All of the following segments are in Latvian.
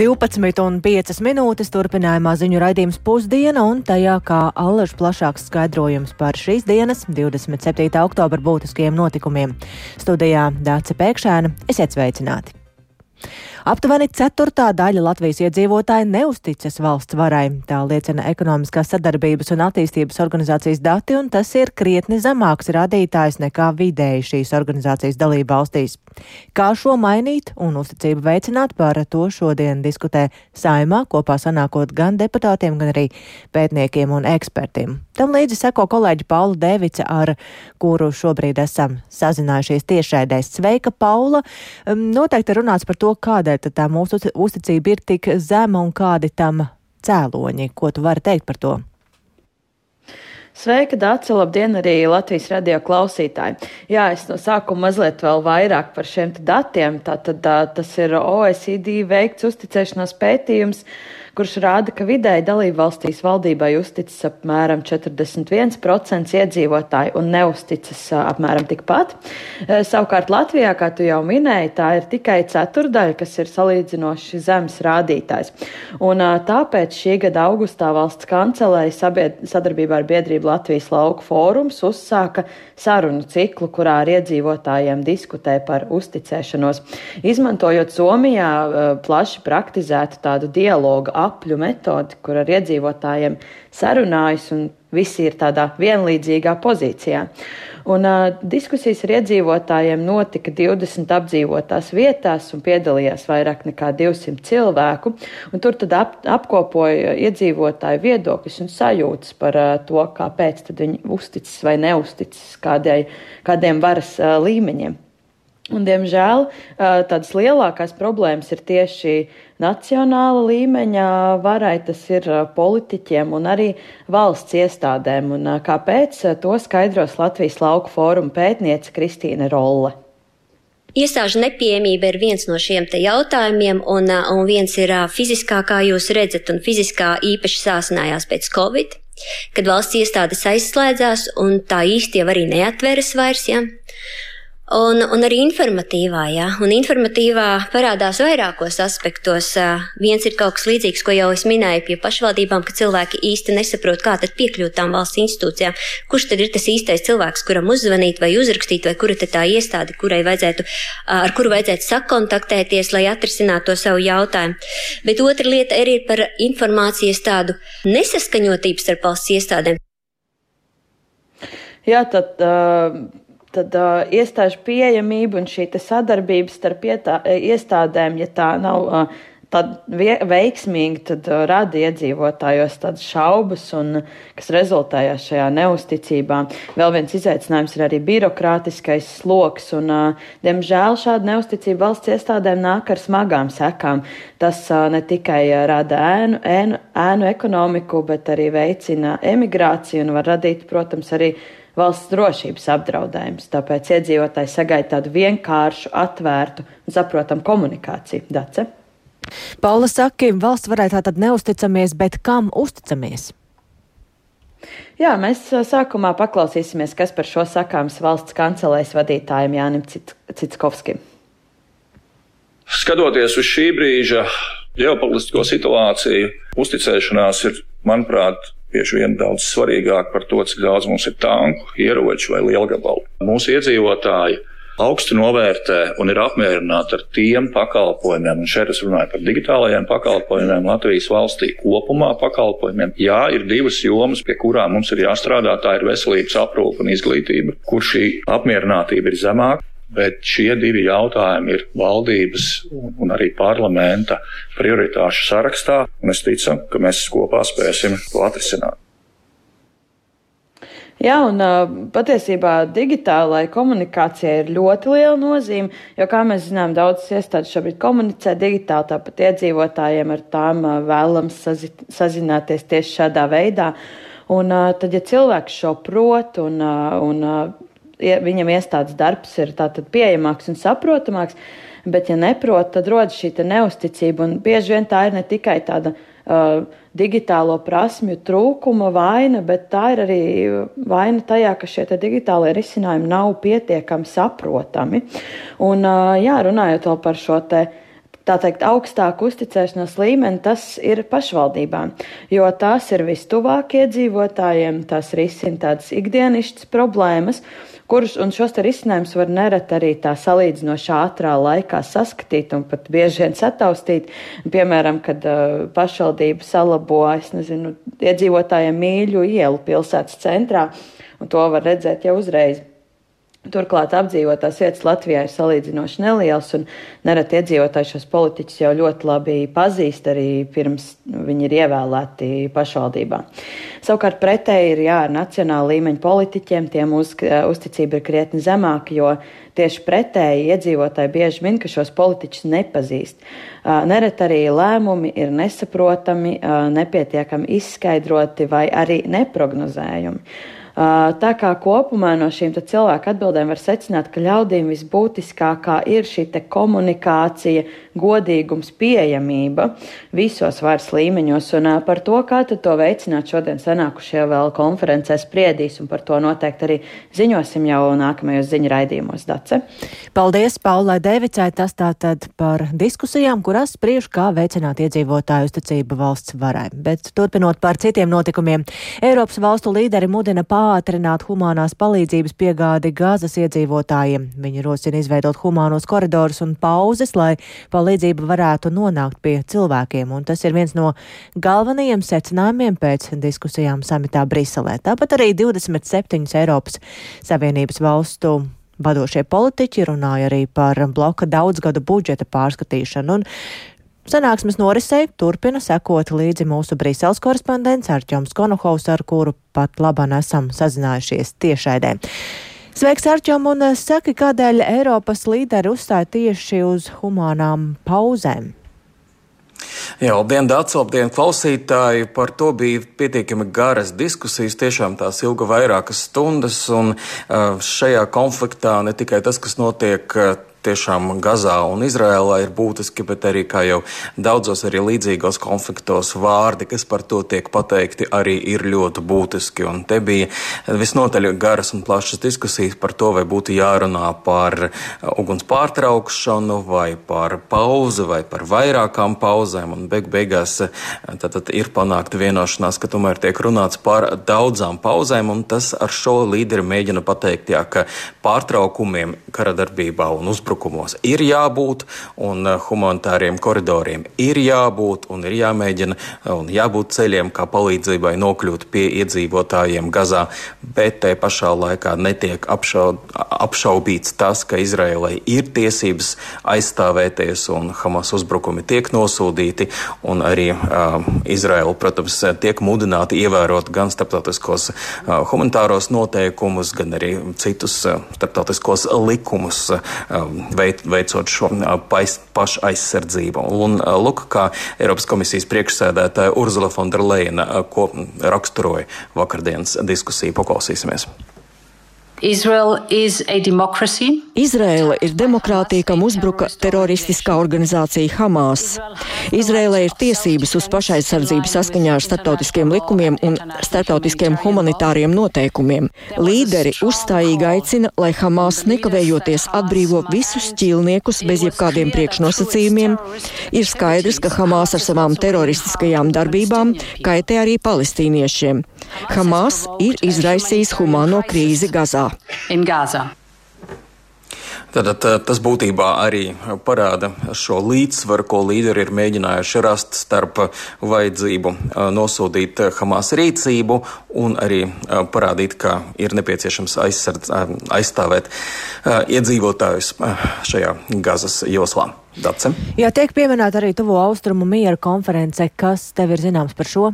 12,5 minūtes turpinājumā ziņu raidījums pusdiena un tajā kā allaž plašāks skaidrojums par šīs dienas, 27. oktobra būtiskajiem notikumiem. Studijā Dāca Pēkšēna, esiet sveicināti! Aptuveni ceturtā daļa Latvijas iedzīvotāji neusticas valsts varai. Tā liecina ekonomiskās sadarbības un attīstības organizācijas dati, un tas ir krietni zemāks rādītājs nekā vidēji šīs organizācijas dalība valstīs. Kā šo mainīt un uzticību veicināt, par to šodien diskutē saimā kopā sanākot gan deputātiem, gan arī pētniekiem un ekspertiem. Tam līdzi seko kolēģi Paula Devica, ar kuru šobrīd esam sazinājušies tiešraidēs. Sveika, Paula! Noteikti runāts par to, kāda kādēļ tā mūsu uzticība ir tik zema un kādi tam cēloņi? Ko tu vari teikt par to? Sveika, Dāca! Labdien, arī Latvijas radio klausītāji! Jā, es no sākuma mazliet vēl vairāk par šiem datiem. Tātad tas ir OECD veikts uzticēšanās pētījums kurš rāda, ka vidēji dalību valstīs valdībai uzticas apmēram 41% iedzīvotāji un neusticas apmēram tikpat. Savukārt Latvijā, kā tu jau minēji, tā ir tikai ceturdaļa, kas ir salīdzinoši zems rādītājs. Un tāpēc šī gada augustā valsts kancelēja sadarbībā ar biedrību Latvijas lauku fórums uzsāka sarunu ciklu, kurā ar iedzīvotājiem diskutē par uzticēšanos. Izmantojot Somijā plaši praktizētu tādu dialogu apļu metodi, kur ar iedzīvotājiem sarunājas un visi ir tādā vienlīdzīgā pozīcijā. Un, uh, diskusijas ar iedzīvotājiem notika 20 apdzīvotās vietās un piedalījās vairāk nekā 200 cilvēku. Tur ap, apkopoja iedzīvotāju viedokļus un sajūtas par uh, to, kāpēc viņi uzticas vai neusticas kādai, kādiem varas uh, līmeņiem. Un, diemžēl tādas lielākās problēmas ir tieši nacionāla līmeņa varai, tas ir politiķiem un arī valsts iestādēm. Un kāpēc to skaidros Latvijas lauku fóruma pētniece Kristīne Rolle. Iestāžu nepieejamība ir viens no šiem jautājumiem, un, un viens ir fiziskā, kā jūs redzat, un fiziskā īpaši sāsinājās pēc Covid, kad valsts iestādes aizslēdzās un tā īsti jau arī neatveras vairs. Ja? Un, un arī informatīvā, jā, un informatīvā parādās vairākos aspektos. Viens ir kaut kas līdzīgs, ko jau es minēju pie pašvaldībām, ka cilvēki īsti nesaprot, kā tad piekļūt tām valsts institūcijām. Kurš tad ir tas īstais cilvēks, kuram uzzvanīt vai uzrakstīt, vai kura tad tā iestāde, kurai vajadzētu, ar kuru vajadzētu sakontaktēties, lai atrisinātu to savu jautājumu. Bet otra lieta arī ir par informācijas tādu nesaskaņotību starp valsts iestādēm. Jā, tad. Uh tad uh, iestāžu pieejamība un šī sadarbība starp ietā, iestādēm, ja tā nav uh, tad veiksmīgi, tad uh, rada iedzīvotājos tādas šaubas, un, kas rezultējās šajā neusticībā. Vēl viens izaicinājums ir arī birokrātiskais sloks, un, uh, diemžēl, šāda neusticība valsts iestādēm nāk ar smagām sekām. Tas uh, ne tikai rada ēnu, ēnu, ēnu ekonomiku, bet arī veicina emigrāciju un var radīt, protams, arī valsts drošības apdraudējums. Tāpēc iedzīvotāji sagaida tādu vienkāršu, atvērtu un saprotamu komunikāciju. Dace? Paula saka, valsts varētu tātad neusticamies, bet kam uzticamies? Jā, mēs sākumā paklausīsimies, kas par šo sakāms valsts kancelēs vadītājiem Jānim Citskovskim. Skatoties uz šī brīža ģeopolitisko situāciju, uzticēšanās ir, manuprāt, bieži vien daudz svarīgāk par to, cik daudz mums ir tanku, ieroču vai lielgabalu. Mūsu iedzīvotāji augstu novērtē un ir apmierināti ar tiem pakalpojumiem, un šeit es runāju par digitālajiem pakalpojumiem Latvijas valstī kopumā pakalpojumiem. Jā, ir divas jomas, pie kurām mums ir jāstrādā, tā ir veselības aprūpa un izglītība, kur šī apmierinātība ir zemāka. Bet šie divi jautājumi ir valdības un arī parlamenta prioritāšu sarakstā, un es ticu, ka mēs kopā spēsim to atrisināt. Jā, un patiesībā digitālai komunikācijai ir ļoti liela nozīme, jo, kā mēs zinām, daudzas iestādes šobrīd komunicē digitāli, tāpat iedzīvotājiem ar tām vēlams sazi sazināties tieši šādā veidā. Un tad, ja cilvēks šo prot un, un viņam iestādes darbs ir pieejamāks un saprotamāks, bet ja neprot, tad rodas šī neusticība, un bieži vien tā ir ne tikai tāda uh, digitālo prasmju trūkuma vaina, bet tā ir arī vaina tajā, ka šie digitālie risinājumi nav pietiekami saprotami. Un, uh, jā, runājot vēl par šo te tā teikt, augstāku uzticēšanās līmeni, tas ir pašvaldībām, jo tās ir vistuvāk iedzīvotājiem, tās risina tādas ikdienišķas problēmas kurus un šos risinājumus var nereti arī tā salīdzinoši ātrā laikā saskatīt un pat bieži vien sataustīt. Piemēram, kad uh, pašvaldība salabo, es nezinu, iedzīvotājiem mīļu ielu pilsētas centrā, un to var redzēt jau uzreiz. Turklāt apdzīvotās vietas Latvijā ir salīdzinoši nelielas, un nereti iedzīvotāji šos politiķus jau ļoti labi pazīst arī pirms viņi ir ievēlēti pašvaldībā. Savukārt pretēji ir jā, ar nacionāla līmeņa politiķiem, tiem uz, uzticība ir krietni zemāka, jo tieši pretēji iedzīvotāji bieži min, ka šos politiķus nepazīst. Nereti arī lēmumi ir nesaprotami, nepietiekami izskaidroti vai arī neprognozējumi. Tā kā kopumā no šīm cilvēku atbildēm var secināt, ka ļaudīm visbūtiskākā ir šī komunikācija, godīgums, pieejamība visos varas līmeņos. Un par to, kā to veicināt, šodien sanākušie vēl konferencē spriedīs, un par to noteikti arī ziņosim jau nākamajos ziņu raidījumos. Dace. Paldies Paulai Devicai. Tas tātad par diskusijām, kurās spriež, kā veicināt iedzīvotāju uzticību valsts varai. Bet turpinot par citiem notikumiem, Eiropas valstu līderi mudina pār pātrināt humanās palīdzības piegādi Gāzes iedzīvotājiem. Viņi rosina izveidot humānos koridorus un pauzes, lai palīdzība varētu nonākt pie cilvēkiem, un tas ir viens no galvenajiem secinājumiem pēc diskusijām samitā Briselē. Tāpat arī 27 Eiropas Savienības valstu vadošie politiķi runāja arī par bloka daudzgadu budžeta pārskatīšanu. Un Sanāksmes norisei turpina sekot līdzi mūsu Brīseles korespondents Arķoms Konohovs, ar kuru pat labāk esam sazinājušies tiešraidē. Sveiks, Arčom, un eh, saki, kādēļ Eiropas līderi uzstāja tieši uz humānām pauzēm? Jā, labdien, Dārts, labdien, klausītāji! Par to bija pietiekami garas diskusijas, tiešām tās ilga vairākas stundas, un eh, šajā konfliktā ne tikai tas, kas notiek eh, tiešām Gazā un Izrēlā ir būtiski, bet arī, kā jau daudzos arī līdzīgos konfliktos, vārdi, kas par to tiek pateikti, arī ir ļoti būtiski. Un te bija visnotaļ garas un plašas diskusijas par to, vai būtu jārunā par uguns pārtraukšanu, vai par pauzi, vai par vairākām pauzēm. Un beig beigās tad, tad ir panākta vienošanās, ka tomēr tiek runāts par daudzām pauzēm, un tas ar šo līderi mēģina pateikt, jā, ka pārtraukumiem kara darbībā un uzbrukumiem uzbrukumos ir jābūt, un eh, humanitāriem koridoriem ir jābūt, un ir jāmēģina, eh, un jābūt ceļiem, kā palīdzībai nokļūt pie iedzīvotājiem Gazā, bet te pašā laikā netiek apšau, apšaubīts tas, ka Izraēlai ir tiesības aizstāvēties, un Hamas uzbrukumi tiek nosūdīti, un arī uh, Izraēla, protams, tiek mudināta ievērot gan starptautiskos uh, humanitāros noteikumus, gan arī citus uh, starptautiskos likumus, uh, veicot šo pašaizsardzību. Un lūk, kā Eiropas komisijas priekšsēdētāja Urzula Fonderleina ko raksturoja vakardienas diskusiju. Paklausīsimies! Izraela ir demokrātija, kam uzbruka teroristiskā organizācija Hamas. Izraēlē ir tiesības uz pašaizsardzību saskaņā ar starptautiskiem likumiem un starptautiskiem humanitāriem noteikumiem. Līderi uzstājīgi aicina, lai Hamas nekavējoties atbrīvo visus ķīlniekus bez jebkādiem priekšnosacījumiem. Ir skaidrs, ka Hamas ar savām teroristiskajām darbībām kaitē arī palestīniešiem. Hamas ir izraisījis humāno krīzi Gazā. Tātad tas būtībā arī parāda šo līdzsvaru, ko līderi ir mēģinājuši rast starp vajadzību nosūdīt Hamas rīcību un arī parādīt, ka ir nepieciešams aizsardz, aizstāvēt iedzīvotājus šajā Gazas joslā. Dace. Jā, tiek pieminēta arī tuvo austrumu miera konference. Kas tev ir zināms par šo?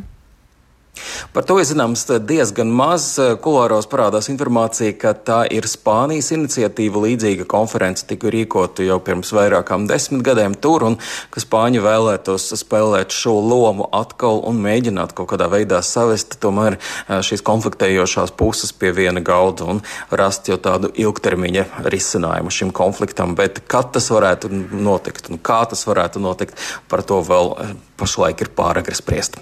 Par to ir zināms diezgan maz. Kulāros parādās informācija, ka tā ir Spānijas iniciatīva. Līdzīga konference tika rīkota jau pirms vairākām desmit gadiem tur, un ka Spāņi vēlētos spēlēt šo lomu atkal un mēģināt kaut kādā veidā savest tomēr šīs konfliktējošās puses pie viena galda un rast jau tādu ilgtermiņa risinājumu šim konfliktam. Bet kad tas varētu notikt un kā tas varētu notikt, par to vēl pašlaik ir pāragri spriest.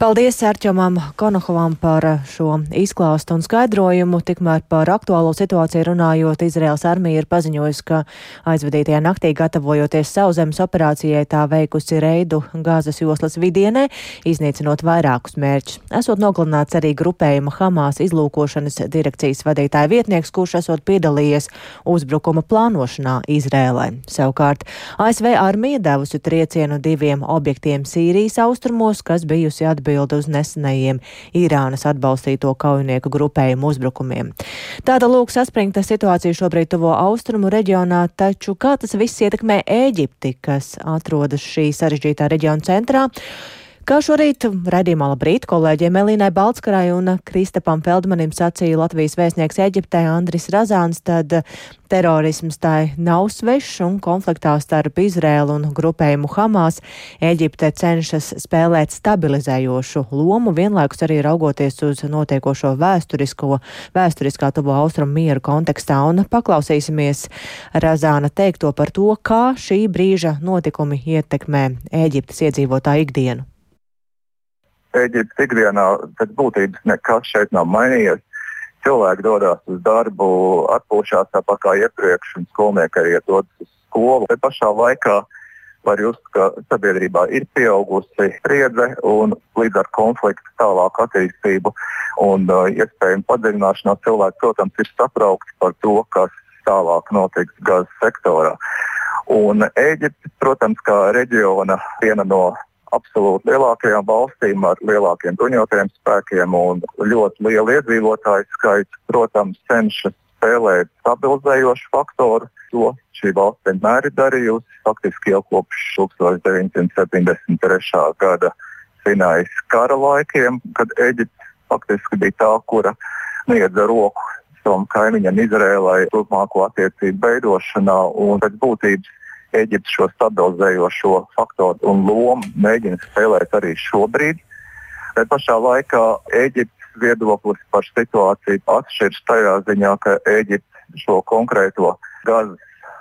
Paldies Arčomam Konohovam par šo izklāstu un skaidrojumu. Tikmēr par aktuālo situāciju runājot, Izraels armija ir paziņojusi, ka aizvadītajā naktī gatavojoties sauszemes operācijai tā veikusi reidu gāzes joslas vidienē, iznīcinot vairākus mērķus. Esot nogalināts arī grupējuma Hamas izlūkošanas direkcijas vadītāja vietnieks, kurš esot piedalījies uzbrukuma plānošanā Izrēlē. Savukārt ASV armija devusi triecienu diviem objektiem Sīrijas austrumos, kas bijusi atbildīga atbildi uz nesenajiem Irānas atbalstīto kaujinieku grupējumu uzbrukumiem. Tāda lūk saspringta situācija šobrīd tuvo austrumu reģionā, taču kā tas viss ietekmē Ēģipti, kas atrodas šī sarežģītā reģiona centrā? Kā šorīt raidījumā labrīt kolēģiem Elīnai Baltskarai un Kristapam Feldmanim sacīja Latvijas vēstnieks Eģiptē Andris Razāns, tad terorisms tai nav svešs un konfliktā starp Izrēlu un grupējumu Hamas Eģipte cenšas spēlēt stabilizējošu lomu, vienlaikus arī raugoties uz notiekošo vēsturisko, vēsturiskā tuvo austrumu mieru kontekstā un paklausīsimies Razāna teikto par to, kā šī brīža notikumi ietekmē Eģiptes iedzīvotāju ikdienu. Eģiptes ikdienā pēc būtības nekas šeit nav mainījies. Cilvēki dodas uz darbu, atpūšās tāpat kā iepriekš, un skolnieki arī dodas uz skolu. Te pašā laikā var just, ka sabiedrībā ir pieaugusi spriedze un līdz ar konfliktu tālāku attīstību un uh, iespējamu padziļināšanos cilvēki, protams, ir satraukti par to, kas tālāk notiks gazas sektorā. Un Eģipte, protams, kā reģiona viena no absolūti lielākajām valstīm ar lielākiem bruņotajiem spēkiem un ļoti lielu iedzīvotāju skaitu, protams, cenšas spēlēt stabilizējošu faktoru. To šī valsts vienmēr ir darījusi. Faktiski jau kopš 1973. gada Sinajas kara laikiem, kad Eģipte faktiski bija tā, kura niedza roku savam kaimiņam Izrēlai turpmāko attiecību veidošanā un pēc būtības Eģipte šo stabilizējošo faktoru un lomu mēģina spēlēt arī šobrīd. Bet pašā laikā Eģiptes viedoklis par situāciju atšķiras tajā ziņā, ka Eģipte šo konkrēto gazas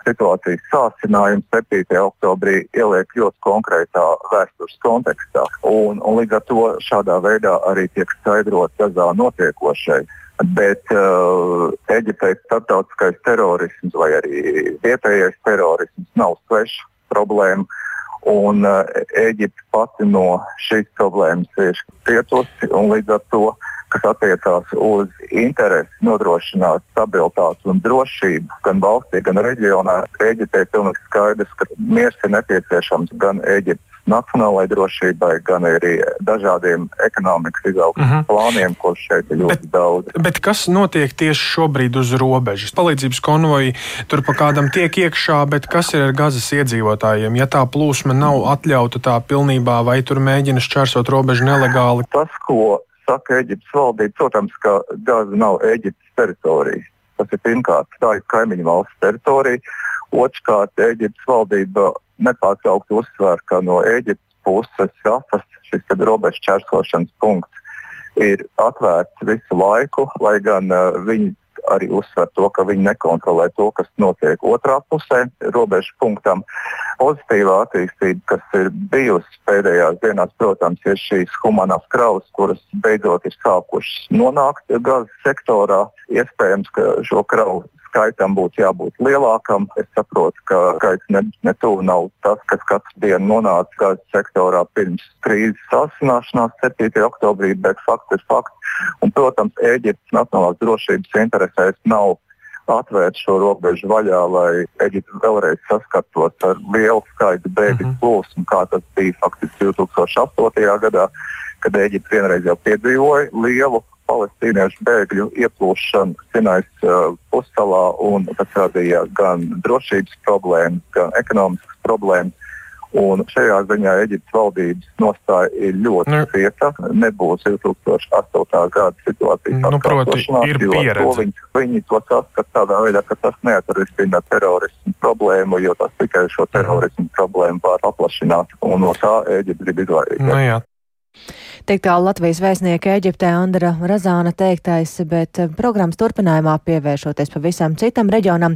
situācijas sācinājumu 7. oktobrī ieliek ļoti konkrētā vēstures kontekstā. Un, un līdz ar to šādā veidā arī tiek skaidrots Gazā notiekošais. Bet uh, Eģiptei starptautiskais terorisms vai arī vietējais terorisms nav svešs problēma. Un uh, Eģipte pati no šīs problēmas ir cietusi līdz ar to, kas attiecās uz interesi nodrošināt stabilitāti un drošību gan valstī, gan reģionā, Eģiptei ir pilnīgi skaidrs, ka miers ir nepieciešams gan Eģiptes nacionālajai drošībai, gan arī dažādiem ekonomikas izaugsmes uh mhm. -huh. plāniem, ko šeit ir ļoti bet, daudz. Bet kas notiek tieši šobrīd uz robežas? Palīdzības konvoji tur pa kādam tiek iekšā, bet kas ir ar gazas iedzīvotājiem? Ja tā plūsma nav atļauta tā pilnībā, vai tur mēģina šķērsot robežu nelegāli? Tas, ko saka Eģiptes valdība, protams, ka gaza nav Eģiptes teritorija. Tas ir pirmkārt, tā ir kaimiņu valsts teritorija. Otrkārt, Eģiptes valdība nepārtraukti uzsver, ka no Ēģiptes puses Rafas šis robežu čērsošanas punkts ir atvērts visu laiku, lai gan uh, viņi arī uzsver to, ka viņi nekontrolē to, kas notiek otrā pusē, robežu punktam. Pozitīvā attīstība, kas ir bijusi pēdējās dienās, protams, ir šīs humanās kravas, kuras beidzot ir sākušas nonākt gazas sektorā. Iespējams, ka šo kravu skaitam būtu jābūt lielākam. Es saprotu, ka skaits ne, ne tuvu nav tas, kas katru dienu nonāca gāzes sektorā pirms krīzes sāsināšanās 7. oktobrī, bet fakts ir fakts. Un, protams, Eģiptes nacionālās drošības interesēs nav atvērt šo robežu vaļā, lai Eģipte vēlreiz saskartos ar lielu skaitu bēgļu mm -hmm. plūsmu, kā tas bija faktiski 2008. gadā, kad Eģipte vienreiz jau piedzīvoja lielu palestīniešu bēgļu ieplūšanu Sinais uh, pussalā, un tas radīja gan drošības problēmas, gan ekonomiskas problēmas. Un šajā ziņā Eģiptes valdības nostāja ir ļoti nu, cieta. Nebūs 2008. gada situācijas nu, atkārtošanās, jo to viņi, viņi to saskata tādā veidā, ka tas neatrisina terorismu problēmu, jo tas tikai šo terorismu problēmu var paplašināt, un no tā Eģipte grib izvairīties. Nu, jā. Tik tālu Latvijas vēstnieka Eģiptē Andra Razāna teiktais, bet eh, programmas turpinājumā pievēršoties pavisam citam reģionam.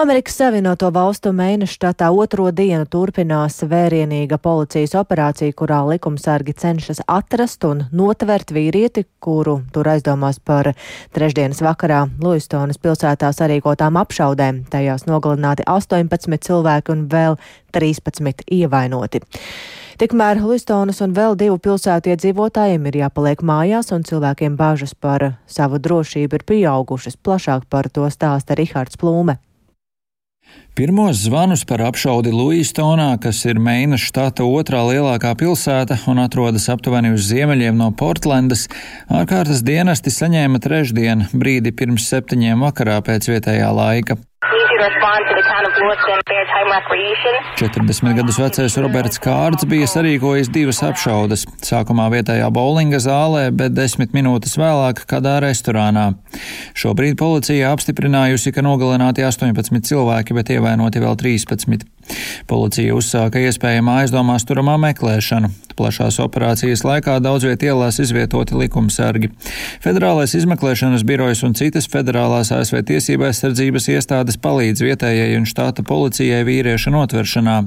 Amerikas Savienoto valstu mēneša štatā otro dienu turpinās vērienīga policijas operācija, kurā likumsargi cenšas atrast un notvert vīrieti, kuru tur aizdomās par trešdienas vakarā Luistonas pilsētā sarīkotām apšaudēm. Tajās nogalināti 18 cilvēki un vēl 13 ievainoti. Tikmēr Listonas un vēl divu pilsētu iedzīvotājiem ir jāpaliek mājās, un cilvēkiem bāžas par savu drošību ir pieaugušas. Plašāk par to stāsta Rihards Plūme. Pirmos zvanus par apšaudi Luistonā, kas ir Meinas štata otrā lielākā pilsēta un atrodas aptuveni uz ziemeļiem no Portlandas, ārkārtas dienesti saņēma trešdien, brīdi pirms septiņiem vakarā pēc vietējā laika. 40 gadus vecais Roberts Kārds bija sarīkojis divas apšaudes. Sākumā vietējā bowlinga zālē, bet desmit minūtes vēlāk kādā restorānā. Šobrīd policija apstiprinājusi, ka nogalināti 18 cilvēki, bet ievainoti vēl 13. Policija uzsāka iespējamā aizdomās turamā meklēšanu. Plašās operācijas laikā daudz viet ielās izvietoti likumsargi. Federālais izmeklēšanas birojas un citas federālās ASV tiesība aizsardzības iestādes palīdz vietējai un štāta policijai vīrieša notveršanā.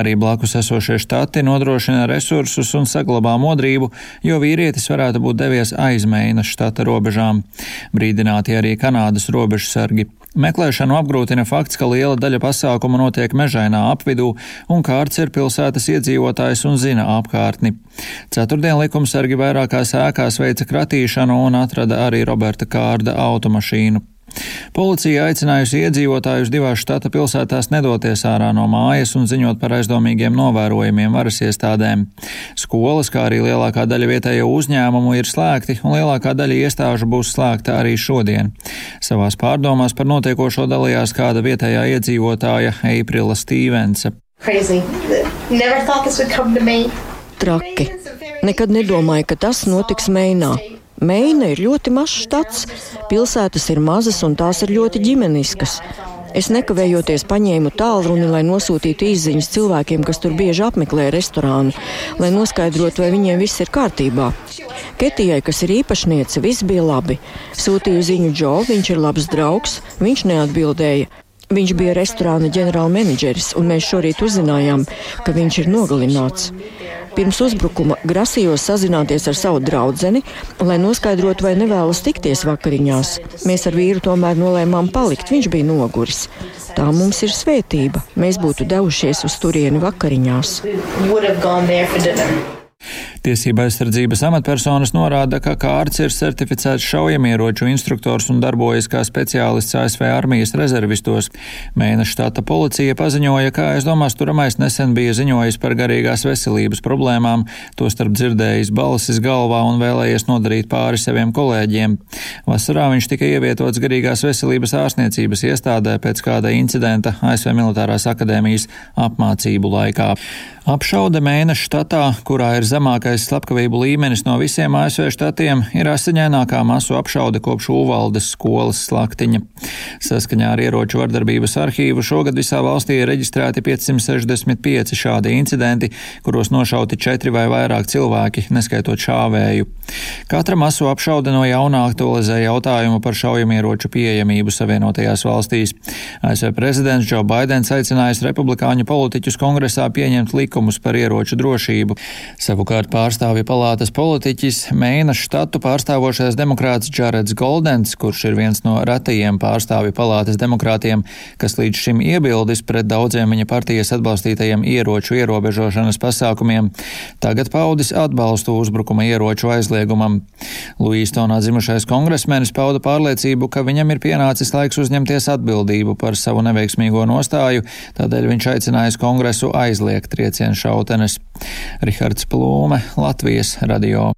Arī blakus esošie štati nodrošina resursus un saglabā modrību, jo vīrietis varētu būt devies aiz Meinas štata robežām. Brīdināti arī Kanādas robežsargi. Meklēšanu apgrūtina fakts, ka liela daļa pasākumu notiek mežainā apvidū, un kārts ir pilsētas iedzīvotājs un zina apkārtni. Ceturtdien likumsargi vairākās ēkās veica kratīšanu un atrada arī Roberta Kārda automašīnu. Policija aicinājusi iedzīvotājus divās štata pilsētās nedoties ārā no mājas un ziņot par aizdomīgiem novērojumiem varas iestādēm. Skolas, kā arī lielākā daļa vietējo uzņēmumu ir slēgti, un lielākā daļa iestāžu būs slēgta arī šodien. Savās pārdomās par notiekošo dalījās kāda vietējā iedzīvotāja Eiprile Stīvense. Traki. Nekad nedomāju, ka tas notiks Meinā. Meina ir ļoti mazs štats, pilsētas ir mazas un tās ir ļoti ģimeniskas. Es nekavējoties paņēmu tālruni, lai nosūtītu izziņas cilvēkiem, kas tur bieži apmeklē restorānu, lai noskaidrotu, vai viņiem viss ir kārtībā. Ketijai, kas ir īpašniece, viss bija labi. Sūtīju ziņu Džo, viņš ir labs draugs, viņš neatbildēja. Viņš bija restorāna ģenerālmenedžeris, un mēs šorīt uzzinājām, ka viņš ir nogalināts. Pirms uzbrukuma grasījos sazināties ar savu draudzeni, lai noskaidrotu, vai nevēlas tikties vakariņās. Mēs ar vīru tomēr nolēmām palikt, viņš bija noguris. Tā mums ir svētība. Mēs būtu devušies uz turieni vakariņās. Tiesība aizsardzības amatpersonas norāda, ka Kārts ir certificēts šaujamieroču instruktors un darbojas kā speciālists ASV armijas rezervistos. Mēneša štata policija paziņoja, ka aizdomās turamais nesen bija ziņojis par garīgās veselības problēmām, tostarp dzirdējis balsis galvā un vēlējies nodarīt pāri saviem kolēģiem. Vasarā viņš tika ievietots garīgās veselības ārstniecības iestādē pēc kāda incidenta ASV militārās akadēmijas apmācību laikā. Apšaude mēneša štatā, kurā ir zemākais slepkavību līmenis no visiem ASV štatiem, ir asiņainākā masu apšaude kopš Uvaldes skolas slaktiņa. Saskaņā ar ieroču vardarbības arhīvu šogad visā valstī ir reģistrēti 565 šādi incidenti, kuros nošauti četri vai vairāk cilvēki, neskaitot šāvēju. Katra masu apšaude no jaunā aktualizē jautājumu par šaujamieroču pieejamību Savienotajās valstīs. ASV prezidents Džo Baidens aicinājis republikāņu politiķus kongresā pieņemt likumu likumus par ieroču drošību. Savukārt pārstāvja palātas politiķis Meina štatu pārstāvošais demokrāts Džareds Goldens, kurš ir viens no retajiem pārstāvja palātas demokrātiem, kas līdz šim iebildis pret daudziem viņa partijas atbalstītajiem ieroču ierobežošanas pasākumiem, tagad paudis atbalstu uzbrukuma ieroču aizliegumam. Luīstonā dzimušais kongresmenis pauda pārliecību, ka viņam ir pienācis laiks uzņemties atbildību par savu neveiksmīgo nostāju, tādēļ viņš aicinājis kongresu aizliegt triecienu šautenes. Rihards Plūme, Latvijas radio.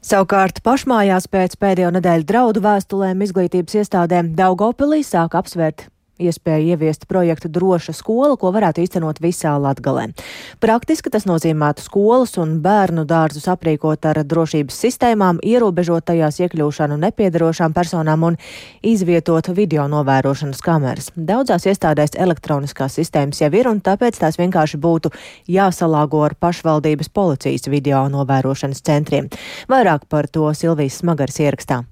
Savukārt pašmājās pēc pēdējo nedēļu draudu vēstulēm izglītības iestādēm Daugopilī sāk apsvērt iespēja ieviest projektu Droša skola, ko varētu īstenot visā Latgalē. Praktiski tas nozīmētu skolas un bērnu dārzus aprīkot ar drošības sistēmām, ierobežot tajās iekļūšanu nepiedarošām personām un izvietot video novērošanas kameras. Daudzās iestādēs elektroniskās sistēmas jau ir, un tāpēc tās vienkārši būtu jāsalāgo ar pašvaldības policijas video novērošanas centriem. Vairāk par to Silvijas Smagars ierakstā.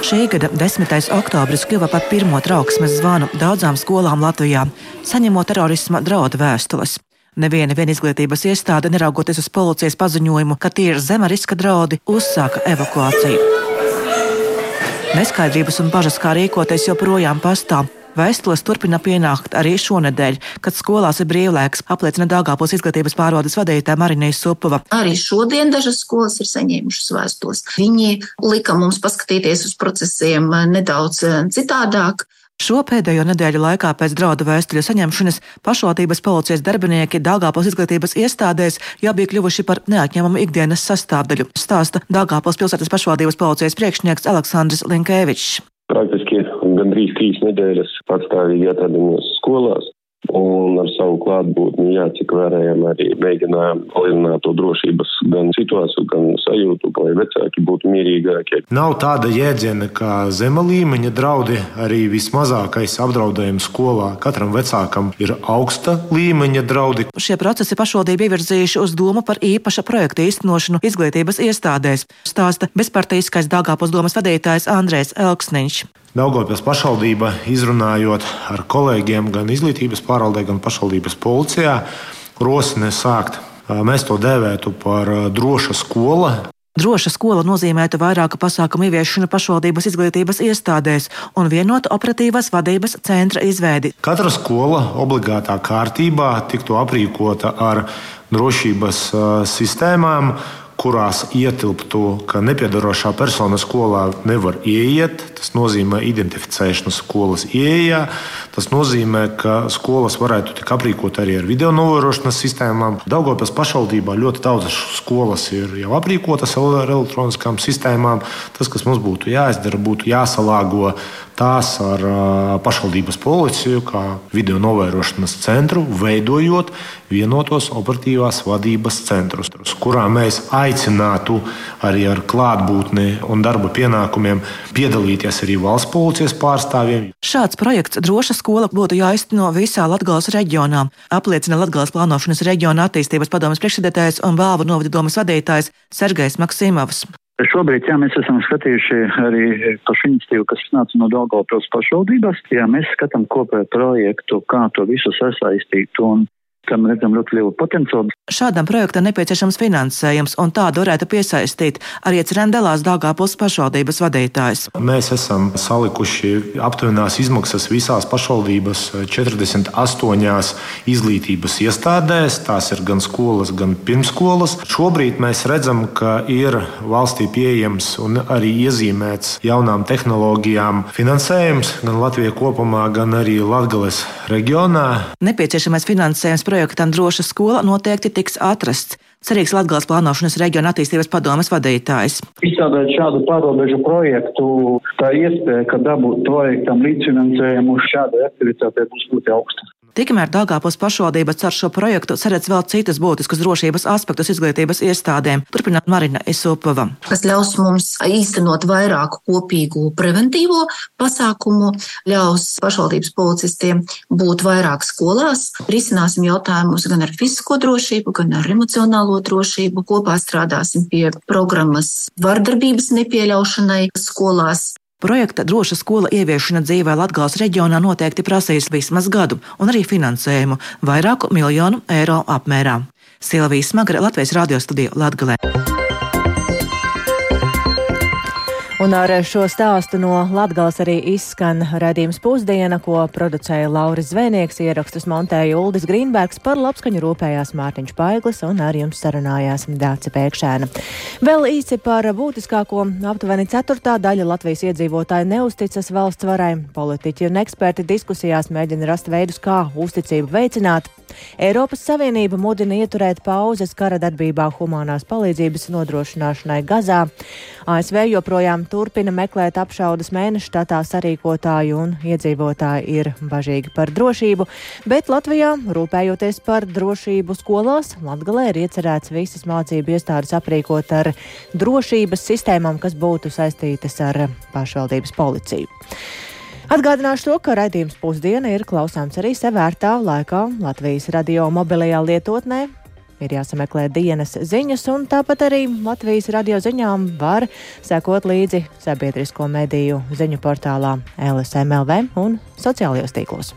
Šī gada 10. oktobris kļuva par pirmo trauksmes zvanu daudzām skolām Latvijā, saņemot terorisma draudu vēstules. Neviena izglītības iestāde, neraugoties uz policijas paziņojumu, ka tie ir zema riska draudi, uzsāka evakuāciju. Neskaidrības un bažas, kā rīkoties, joprojām pastāv. Vēstules turpina pienākt arī šonadēļ, kad skolās ir brīvlaiks, apliecina Dāngāpils izglītības pārvaldes vadītāja Marinija Supova. Arī šodien dažas skolas ir saņēmušas vēstules. Viņi lika mums paskatīties uz procesiem nedaudz eh, citādāk. Šo pēdējo nedēļu laikā pēc draudu vēstuļu saņemšanas pašvaldības policijas darbinieki Dāngāpils izglītības iestādēs jau bija kļuvuši par neatņemamu ikdienas sastāvdaļu, stāsta Dāngāpils pilsētas pašvaldības policijas priekšnieks Aleksandrs Linkēvičs. Praktiski gandrīz trīs nedēļas patstāvīgi atradamies skolās. Un ar savu klātbūtni, jā, cik varējām, arī mēģinājām palielināt to drošības gan situāciju, gan sajūtu, lai vecāki būtu mierīgāki. Nav tāda jēdziena kā zema līmeņa draudi, arī vismazākais apdraudējums skolā. Katram vecākam ir augsta līmeņa draudi. Šie procesi pašvaldība ievirzījuši uz domu par īpaša projekta īstenošanu izglītības iestādēs, stāsta bezpartijiskais Dāngāpos domas vadītājs Andrēs Elksniņš. Daugopils pašvaldība izrunājot ar kolēģiem gan izglītības pārvaldē, gan pašvaldības policijā, rosina sākt. Mēs to dēvētu par droša skola. Droša skola nozīmētu vairāku pasākumu ieviešanu pašvaldības izglītības iestādēs un vienotu operatīvās vadības centra izveidi. Katra skola obligātā kārtībā tiktu aprīkota ar drošības sistēmām, kurās ietilptu, ka nepiedarošā persona skolā nevar ieiet. Tas nozīmē identificēšanu skolas ieejā. Tas nozīmē, ka skolas varētu tikt aprīkot arī ar video novērošanas sistēmām. Daugopils pašvaldībā ļoti daudzas skolas ir jau aprīkotas ar elektroniskām sistēmām. Tas, kas mums būtu jāizdara, būtu jāsalāgo tās ar pašvaldības policiju, kā video novērošanas centru, veidojot vienotos operatīvās vadības centrus, kurā mēs aicinātu arī ar klātbūtni un darba pienākumiem piedalīties arī valsts policijas pārstāvjiem. Šāds projekts droša skola būtu jāizteno visā Latgales reģionā, apliecina Latgales plānošanas reģiona attīstības padomas priekšsēdētājs un Vāvu novada domas vadītājs Sergejs Maksimovs. Šobrīd, jā, mēs esam skatījuši arī pašu iniciatīvu, kas nāca no Daugavpils pašvaldības. Jā, mēs skatām kopēju projektu, kā to visu sasaistīt un tam redzam ļoti lielu potenciālu. Šādam projektam nepieciešams finansējums, un tādu varētu piesaistīt arī Crendelās Dāngāpils pašvaldības vadītājs. Mēs esam salikuši aptuvenās izmaksas visās pašvaldības 48 izglītības iestādēs. Tās ir gan skolas, gan pirmskolas. Šobrīd mēs redzam, ka ir valstī pieejams un arī iezīmēts jaunām tehnoloģijām finansējums gan Latvijā kopumā, gan arī Latgales reģionā. Nepieciešamais finansējums projektam Droša skola noteikti tiks atrasts. Cerīgs Latvijas plānošanas reģiona attīstības padomas vadītājs. Izstrādāt šādu pārobežu projektu, tā iespēja, ka dabūt projektam līdzfinansējumu šādai aktivitātei būs ļoti augsta. Tikmēr Dāngāpils pašvaldība cer šo projektu saredz vēl citus būtiskus drošības aspektus izglītības iestādēm, turpināt Marina Isupova. Tas ļaus mums īstenot vairāk kopīgu preventīvo pasākumu, ļaus pašvaldības policistiem būt vairāk skolās, risināsim jautājumus gan ar fizisko drošību, gan ar emocionālo drošību. Kopā strādāsim pie programmas vardarbības nepieļaušanai skolās. Projekta droša skola ieviešana dzīvē Latvijas reģionā noteikti prasīs vismaz gadu un arī finansējumu vairāku miljonu eiro apmērā. Silvijas Smagre, Latvijas radio studija Latvijā. Un ar šo stāstu no Latgales arī izskan redzījums pusdiena, ko producēja Lauris Zvēnieks, ierakstus montēja Uldis Grīnbergs, par labskaņu rūpējās Mārtiņš Paiglis un ar jums sarunājās Dāce Pēkšēna. Vēl īsi par būtiskāko aptuveni ceturtā daļa Latvijas iedzīvotāji neusticas valsts varai. Politiķi un eksperti diskusijās mēģina rast veidus, kā uzticību veicināt. Eiropas Savienība mudina ieturēt pauzes kara darbībā humanās palīdzības nodrošināšanai Gazā. ASV joprojām turpina meklēt apšaudas mēnešu štatā sarīkotāju un iedzīvotāji ir bažīgi par drošību, bet Latvijā, rūpējoties par drošību skolās, Latgalē ir iecerēts visas mācību iestādes aprīkot ar drošības sistēmām, kas būtu saistītas ar pašvaldības policiju. Atgādināšu to, ka raidījums pusdiena ir klausāms arī sevērtā laikā Latvijas radio mobilajā lietotnē. Ir jāsameklē dienas ziņas, un tāpat arī Latvijas radio ziņām var sekot līdzi sabiedrisko mediju ziņu portālā LSMLV un sociālajos tīklos.